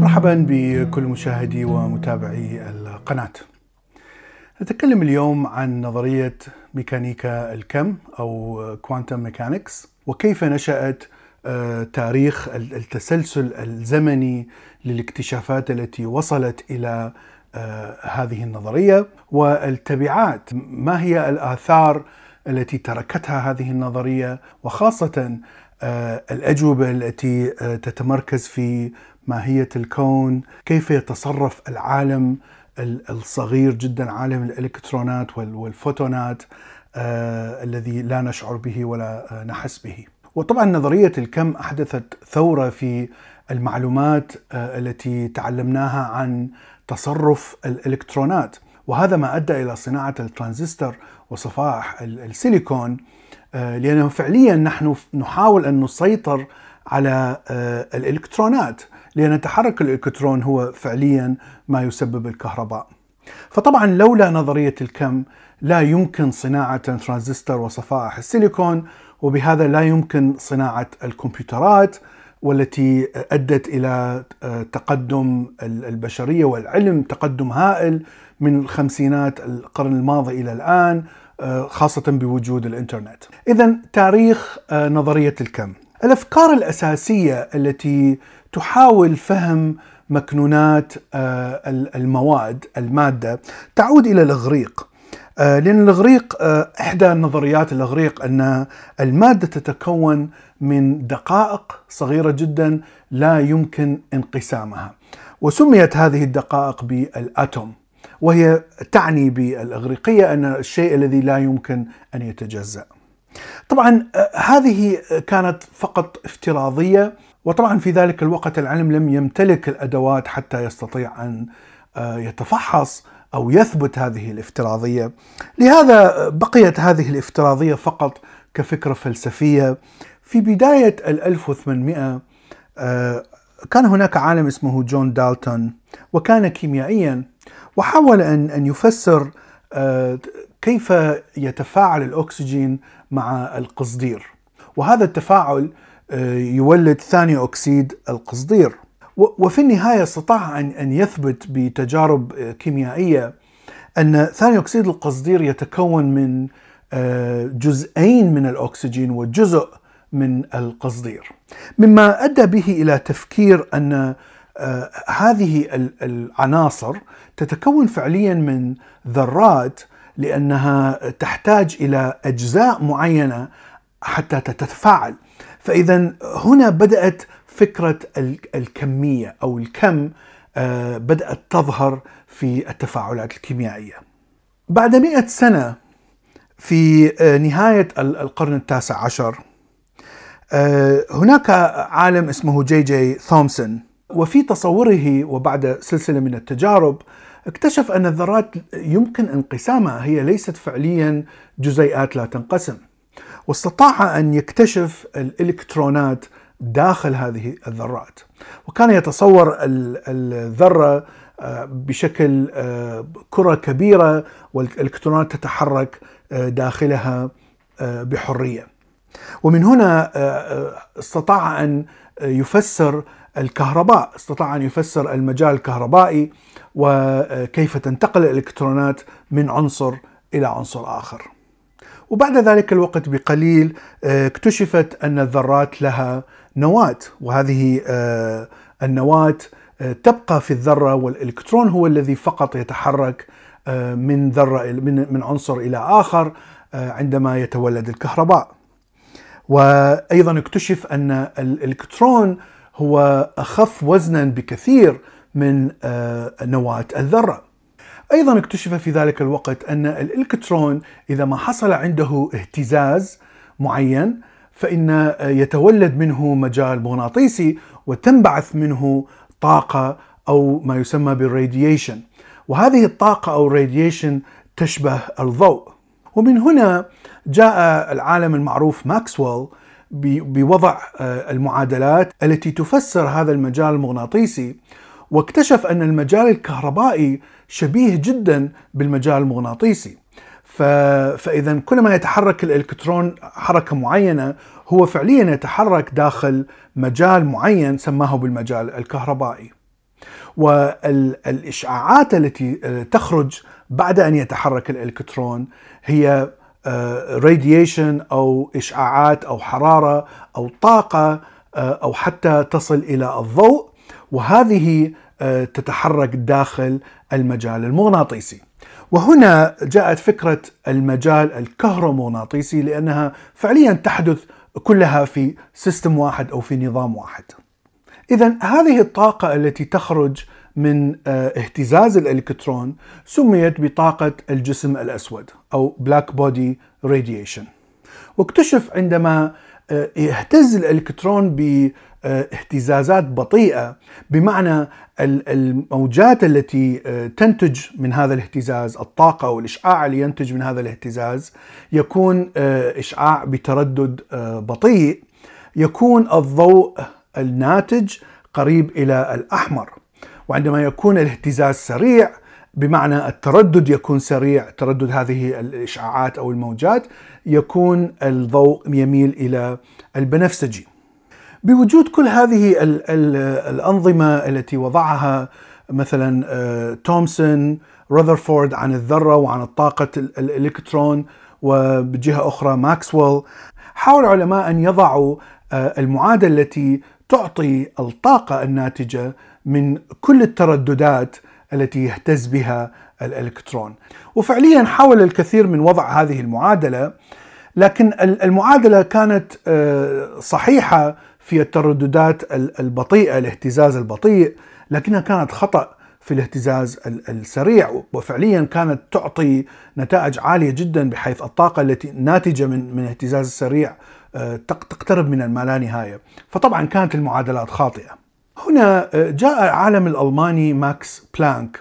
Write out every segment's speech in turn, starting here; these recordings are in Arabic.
مرحبا بكل مشاهدي ومتابعي القناة. نتكلم اليوم عن نظرية ميكانيكا الكم أو quantum mechanics وكيف نشأت تاريخ التسلسل الزمني للاكتشافات التي وصلت إلى آه، هذه النظرية. والتبعات ما هي الآثار التي تركتها هذه النظرية؟ وخاصة آه، الأجوبة التي تتمركز في ماهية الكون، كيف يتصرف العالم الصغير جدا عالم الإلكترونات والفوتونات آه الذي لا نشعر به ولا آه نحس به. وطبعا نظرية الكم أحدثت ثورة في المعلومات آه التي تعلمناها عن تصرف الإلكترونات. وهذا ما أدى إلى صناعة الترانزستور وصفائح السيليكون آه، لأنه فعليا نحن نحاول أن نسيطر على آه، الإلكترونات. لأن تحرك الإلكترون هو فعليا ما يسبب الكهرباء. فطبعا لولا نظرية الكم لا يمكن صناعة ترانزستور وصفائح السيليكون وبهذا لا يمكن صناعة الكمبيوترات والتي أدت إلى آه، تقدم البشرية والعلم تقدم هائل من الخمسينات القرن الماضي إلى الآن آه، خاصة بوجود الإنترنت. إذا تاريخ آه، نظرية الكم. الأفكار الأساسية التي تحاول فهم مكنونات المواد المادة تعود إلى الإغريق. آه، لأن الإغريق آه، إحدى نظريات الإغريق أن المادة تتكون من دقائق صغيرة جدا لا يمكن انقسامها وسميت هذه الدقائق بالأتوم وهي تعني بالإغريقية أن الشيء الذي لا يمكن أن يتجزأ. طبعا هذه كانت فقط افتراضية وطبعا في ذلك الوقت العلم لم يمتلك الأدوات حتى يستطيع أن آه، يتفحص أو يثبت هذه الافتراضية، لهذا بقيت هذه الافتراضية فقط كفكرة فلسفية. في بداية ال 1800 آه، كان هناك عالم اسمه جون دالتون وكان كيميائيا وحاول أن أن يفسر آه، كيف يتفاعل الأكسجين مع القصدير. وهذا التفاعل آه، يولد ثاني أكسيد القصدير. وفي النهاية استطاع ان يثبت بتجارب آه، كيميائية أن ثاني أكسيد القصدير يتكون من آه، جزئين من الأكسجين وجزء من القصدير. مما أدى به إلى تفكير أن هذه العناصر تتكون فعليا من ذرات لأنها تحتاج إلى أجزاء معينة حتى تتفاعل. فاذا هنا بدأت فكرة الكمية أو الكم آه، بدأت تظهر في التفاعلات الكيميائية. بعد مئة سنة في آه، نهاية القرن التاسع عشر آه، هناك عالم اسمه جي جي ثومسون وفي تصوره وبعد سلسلة من التجارب اكتشف أن الذرات يمكن انقسامها هي ليست فعليا جزيئات لا تنقسم واستطاع أن يكتشف الإلكترونات داخل هذه الذرات. وكان يتصور الذرة آه، بشكل آه، كرة كبيرة والإلكترونات تتحرك آه، داخلها بحرية. ومن هنا استطاع أن يفسر الكهرباء استطاع أن يفسر المجال الكهربائي وكيف تنتقل الإلكترونات من عنصر إلى عنصر آخر. وبعد ذلك الوقت بقليل اكتشفت أن الذرات لها نواة وهذه آه، النواة آه، تبقى في الذرة والإلكترون هو الذي فقط يتحرك من ذرة من عنصر إلى آخر عندما يتولد الكهرباء. وأيضا اكتشف أن الإلكترون هو أخف وزنا بكثير من نواة الذرة. أيضا اكتشف في ذلك الوقت أن الإلكترون إذا ما حصل عنده اهتزاز معين فإن يتولد منه مجال مغناطيسي وتنبعث منه طاقة أو ما يسمى بال radiation وهذه الطاقة أو ال radiation تشبه الضوء. ومن هنا جاء العالم المعروف ماكسويل بوضع المعادلات التي تفسر هذا المجال المغناطيسي. واكتشف أن المجال الكهربائي شبيه جدا بالمجال المغناطيسي. فإذا كلما يتحرك الإلكترون حركة معينة هو فعليا يتحرك داخل مجال معين سماه بالمجال الكهربائي. والإشعاعات التي تخرج بعد أن يتحرك الإلكترون هي راديشن أو إشعاعات أو حرارة أو طاقة أو حتى تصل إلى الضوء. وهذه تتحرك داخل المجال المغناطيسي. وهنا جاءت فكرة المجال الكهرومغناطيسي لأنها فعليا تحدث كلها في system واحد أو في نظام واحد. اذا هذه الطاقة التي تخرج من اهتزاز الإلكترون سميت بطاقة الجسم الأسود أو black body radiation. واكتشف عندما يهتز الإلكترون باهتزازات بطيئة بمعنى الموجات التي تنتج من هذا الاهتزاز الطاقة والإشعاع اللي ينتج من هذا الاهتزاز يكون إشعاع بتردد بطيء يكون الضوء الناتج قريب إلى الأحمر. وعندما يكون الاهتزاز سريع بمعنى التردد يكون سريع تردد هذه الإشعاعات أو الموجات يكون الضوء يميل إلى البنفسجي. بوجود كل هذه الأنظمة التي وضعها مثلا تومسون رذرفورد عن الذرة وعن الطاقة الإلكترون وبجهة أخرى ماكسويل. حاول العلماء أن يضعوا المعادله التي تعطي الطاقة الناتجة من كل الترددات التي يهتز بها الإلكترون. وفعليا حاول الكثير من وضع هذه المعادلة لكن المعادلة كانت صحيحة في الترددات البطيئه الاهتزاز البطيء لكنها كانت خطأ في الاهتزاز السريع وفعليا كانت تعطي نتائج عالية جدا بحيث الطاقة التي ناتجة من من الاهتزاز السريع تقترب من اللانهايه فطبعا كانت المعادلات خاطئة. هنا جاء العالم الألماني ماكس بلانك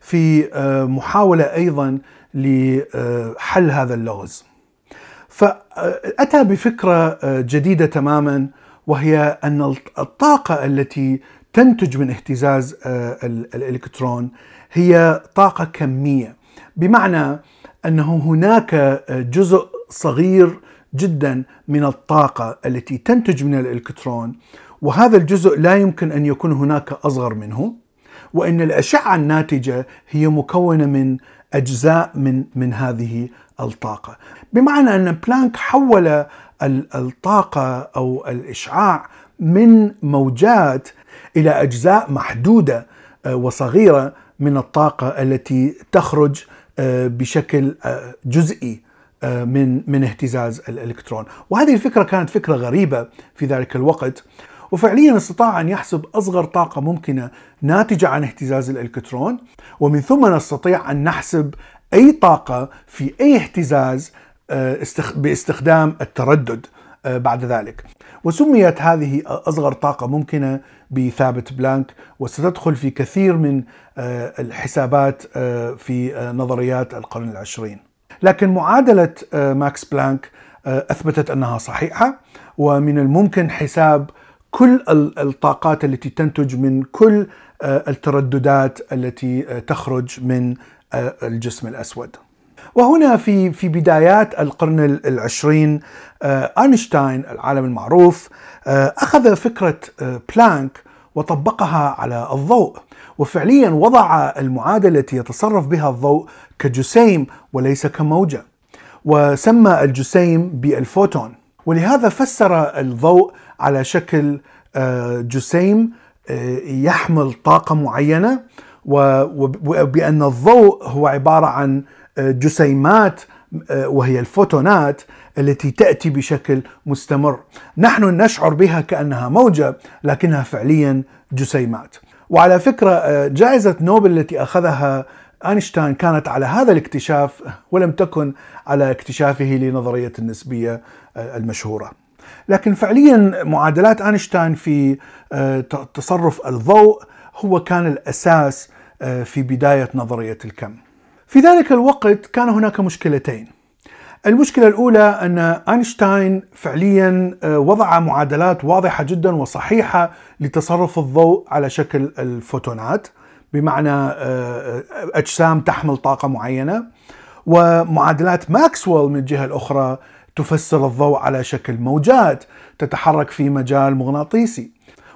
في محاولة أيضا لحل هذا اللغز. فأتى بفكرة جديدة تماما وهي أن الطاقة التي تنتج من اهتزاز الإلكترون هي طاقة كمية. بمعنى أنه هناك جزء صغير جدا من الطاقة التي تنتج من الإلكترون وهذا الجزء لا يمكن أن يكون هناك أصغر منه وإن الأشعة الناتجة هي مكونة من أجزاء من من هذه الطاقة. بمعنى أن بلانك حول الطاقة أو الإشعاع من موجات إلى أجزاء محدودة وصغيرة من الطاقة التي تخرج بشكل جزئي من من اهتزاز الإلكترون، وهذه الفكرة كانت فكرة غريبة في ذلك الوقت وفعليا استطاع أن يحسب أصغر طاقة ممكنة ناتجة عن اهتزاز الإلكترون ومن ثم نستطيع أن نحسب أي طاقة في أي اهتزاز باستخدام التردد بعد ذلك وسميت هذه أصغر طاقة ممكنة بثابت بلانك وستدخل في كثير من الحسابات في نظريات القرن العشرين لكن معادلة ماكس بلانك أثبتت أنها صحيحة ومن الممكن حساب كل الطاقات التي تنتج من كل الترددات التي تخرج من الجسم الأسود. وهنا في في بدايات القرن العشرين آينشتاين العالم المعروف أخذ فكرة بلانك وطبقها على الضوء وفعليا وضع المعادلة التي يتصرف بها الضوء كجسيم وليس كموجة وسمى الجسيم بالفوتون. ولهذا فسر الضوء على شكل جسيم يحمل طاقة معينة وبأن الضوء هو عبارة عن جسيمات وهي الفوتونات التي تأتي بشكل مستمر. نحن نشعر بها كأنها موجة لكنها فعليا جسيمات. وعلى فكرة جائزة نوبل التي أخذها أينشتاين كانت على هذا الاكتشاف ولم تكن على اكتشافه لنظرية النسبية المشهورة. لكن فعليا معادلات أينشتاين في تصرف الضوء هو كان الأساس في بداية نظرية الكم. في ذلك الوقت كان هناك مشكلتين. المشكلة الأولى أن أينشتاين فعليا آه، وضع معادلات واضحة جدا وصحيحة لتصرف الضوء على شكل الفوتونات بمعنى آه، أجسام تحمل طاقة معينة. ومعادلات ماكسويل من الجهة الأخرى تفسر الضوء على شكل موجات تتحرك في مجال مغناطيسي.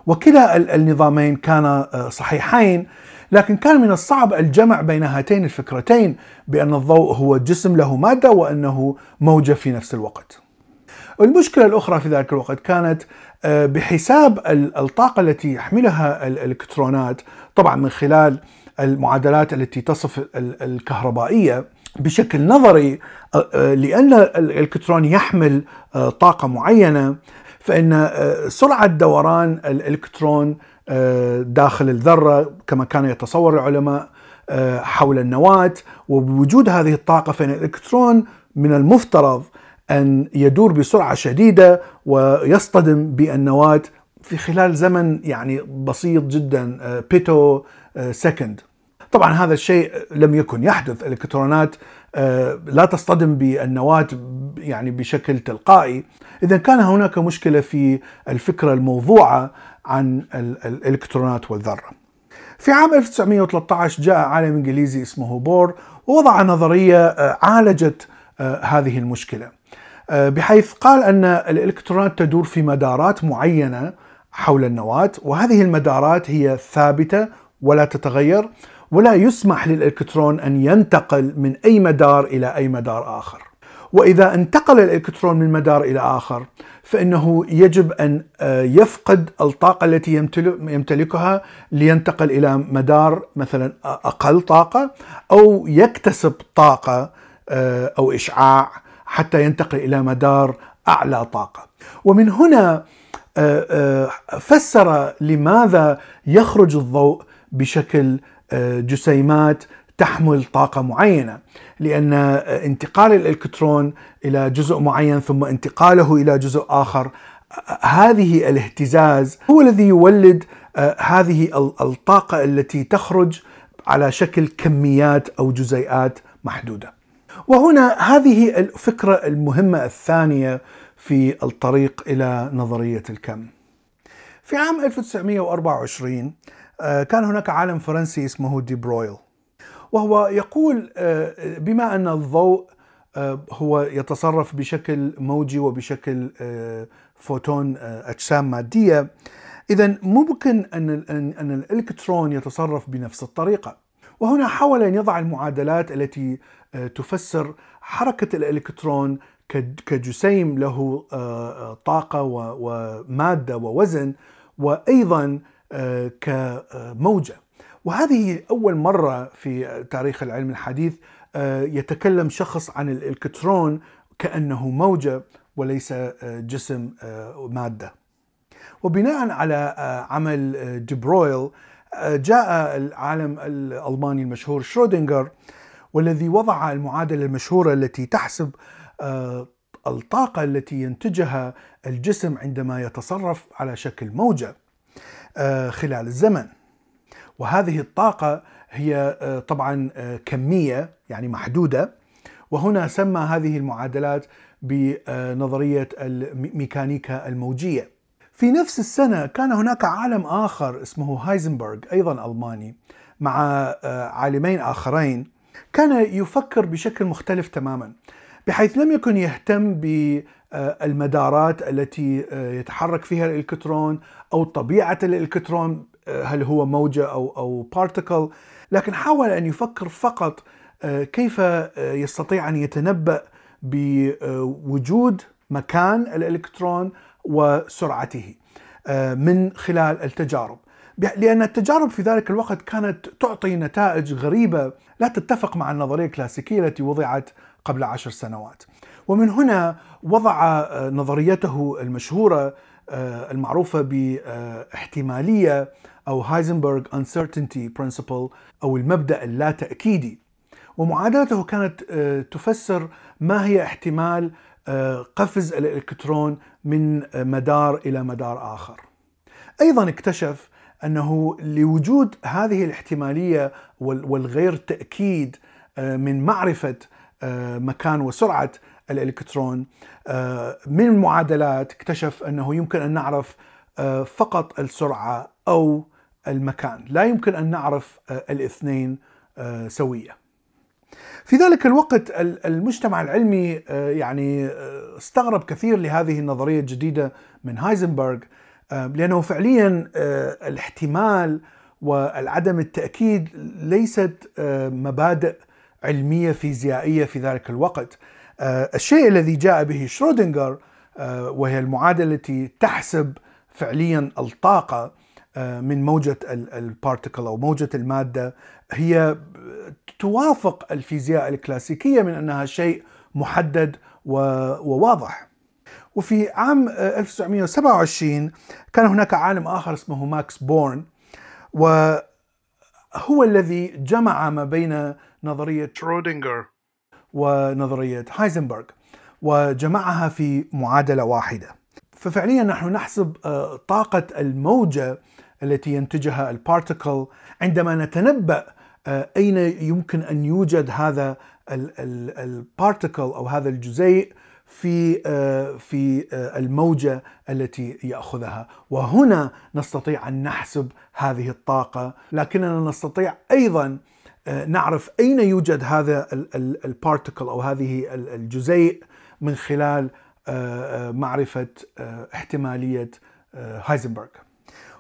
وكلا النظامين كانا آه، صحيحين لكن كان من الصعب الجمع بين هاتين الفكرتين بأن الضوء هو جسم له مادة وأنه موجة في نفس الوقت. المشكلة الأخرى في ذلك الوقت كانت آه، بحساب الطاقة التي يحملها الإلكترونات طبعا من خلال المعادلات التي تصف الكهربائية بشكل نظري آه، آه، لأن الإلكترون يحمل طاقة معينة فإن سرعة دوران الإلكترون داخل الذرة كما كان يتصور العلماء آه، حول النواة. وبوجود هذه الطاقة فإن الإلكترون من المفترض أن يدور بسرعة شديدة ويصطدم بالنواة في خلال زمن يعني بسيط جدا آه، pico second طبعا هذا الشيء لم يكن يحدث. الإلكترونات لا تصطدم بالنواة يعني بشكل تلقائي. اذا كان هناك مشكلة في الفكرة الموضوعة عن الإلكترونات والذرة. في عام 1913 جاء عالم إنجليزي اسمه بور ووضع نظرية آه، عالجت آه، هذه المشكلة. آه، بحيث قال أن الإلكترونات تدور في مدارات معينة حول النواة وهذه المدارات هي ثابتة ولا تتغير ولا يسمح للإلكترون أن ينتقل من أي مدار إلى أي مدار آخر. وإذا انتقل الإلكترون من مدار إلى آخر فإنه يجب أن آه، يفقد الطاقة التي يمتلكها لينتقل إلى مدار مثلا أقل طاقة أو يكتسب طاقة آه، أو إشعاع حتى ينتقل إلى مدار أعلى طاقة. ومن هنا آه، فسر لماذا يخرج الضوء بشكل جسيمات تحمل طاقة معينة لأن انتقال الإلكترون إلى جزء معين ثم انتقاله إلى جزء آخر هذه الاهتزاز هو الذي يولد آه، هذه الطاقة التي تخرج على شكل كميات أو جزيئات محدودة. وهنا هذه الفكرة المهمة الثانية في الطريق إلى نظرية الكم. في عام 1924 آه، كان هناك عالم فرنسي اسمه دي برويل. وهو يقول آه، بما أن الضوء آه، هو يتصرف بشكل موجي وبشكل آه، فوتون أجسام مادية اذا ممكن أن أن الإلكترون يتصرف بنفس الطريقة. وهنا حاول أن يضع المعادلات التي تفسر حركة الإلكترون كجسيم له طاقة ومادة ووزن وأيضا كموجة. وهذه أول مرة في تاريخ العلم الحديث آه، يتكلم شخص عن الإلكترون كأنه موجة وليس آه، جسم آه، مادة. وبناء على عمل ديبرويل جاء العالم الألماني المشهور شرودنجر والذي وضع المعادلة المشهورة التي تحسب الطاقة التي ينتجها الجسم عندما يتصرف على شكل موجة خلال الزمن. وهذه الطاقة هي آه، طبعا آه، كمية يعني محدودة. وهنا سمى هذه المعادلات بنظرية الميكانيكا الموجية. في نفس السنة كان هناك عالم آخر اسمه هايزنبرغ أيضا ألماني مع آه، عالمين آخرين. كان يفكر بشكل مختلف تماما بحيث لم يكن يهتم بالمدارات التي يتحرك فيها الإلكترون أو طبيعة الإلكترون هل هو موجة أو أو بارتيكل لكن حاول أن يفكر فقط آه، كيف آه، يستطيع أن يتنبأ بوجود مكان الإلكترون وسرعته آه، من خلال التجارب. لأن التجارب في ذلك الوقت كانت تعطي نتائج غريبة لا تتفق مع النظرية الكلاسيكية التي وضعت قبل عشر سنوات. ومن هنا وضع نظريته المشهورة المعروفة باحتمالية أو هايزنبرغ uncertainty principle أو المبدأ اللا تأكيدي ومعادلته كانت آه، تفسر ما هي احتمال آه، قفز الإلكترون من مدار إلى مدار آخر. أيضا اكتشف أنه لوجود هذه الاحتمالية والغير تأكيد آه، من معرفة مكان وسرعة الإلكترون. آه، من المعادلات اكتشف أنه يمكن أن نعرف آه، فقط السرعة أو المكان، لا يمكن أن نعرف الاثنين سوية. في ذلك الوقت المجتمع العلمي يعني استغرب كثير لهذه النظرية الجديدة من هايزنبرغ لأنه فعليا الاحتمال والعدم التأكيد ليست مبادئ علمية فيزيائية في ذلك الوقت. آه، الشيء الذي جاء به شرودنجر آه، وهي المعادلة التي تحسب فعليا الطاقة آه، من موجة ال particle أو موجة المادة هي توافق الفيزياء الكلاسيكية من أنها شيء محدد وواضح. وفي عام 1927 كان هناك عالم آخر اسمه ماكس بورن وهو الذي جمع ما بين نظرية شرودنجر ونظرية هايزنبرغ وجمعها في معادلة واحدة. ففعليا نحن نحسب آه، طاقة الموجة التي ينتجها ال particle عندما نتنبأ آه، أين يمكن أن يوجد هذا ال particle أو هذا الجزيء في آه، في الموجة التي يأخذها وهنا نستطيع أن نحسب هذه الطاقة لكننا نستطيع أيضا آه، نعرف أين يوجد هذا البارتيكل أو هذه الجزيء من خلال آه، آه، معرفة احتمالية هايزنبرغ.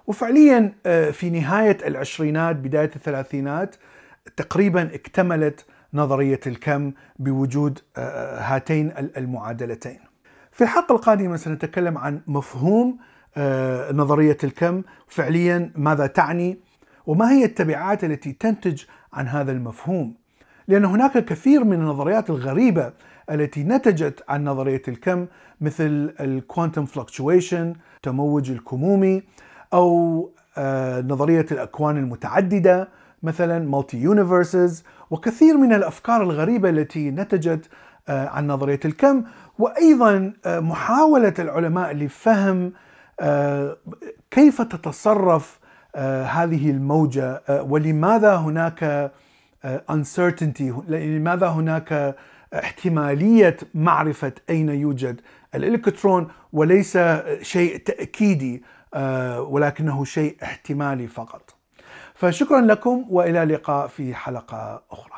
وفعليا في نهاية العشرينات بداية الثلاثينات تقريبا اكتملت نظرية الكم بوجود هاتين المعادلتين. في الحلقة القادمة سنتكلم عن مفهوم نظرية الكم فعليا ماذا تعني وما هي التبعات التي تنتج عن هذا المفهوم لأن هناك كثير من النظريات الغريبة التي نتجت عن نظرية الكم مثل الكوانتم فلكتويشن تموج الكمومي أو آه، نظرية الأكوان المتعددة مثلا مالتي يونيفرسز وكثير من الأفكار الغريبة التي نتجت آه، عن نظرية الكم. وأيضا آه، محاولة العلماء لفهم كيف تتصرف هذه الموجة. آه، ولماذا هناك آه، uncertainty لماذا هناك احتمالية معرفة أين يوجد؟ الإلكترون وليس شيء تأكيدي ولكنه شيء احتمالي فقط. فشكرا لكم وإلى اللقاء في حلقة أخرى.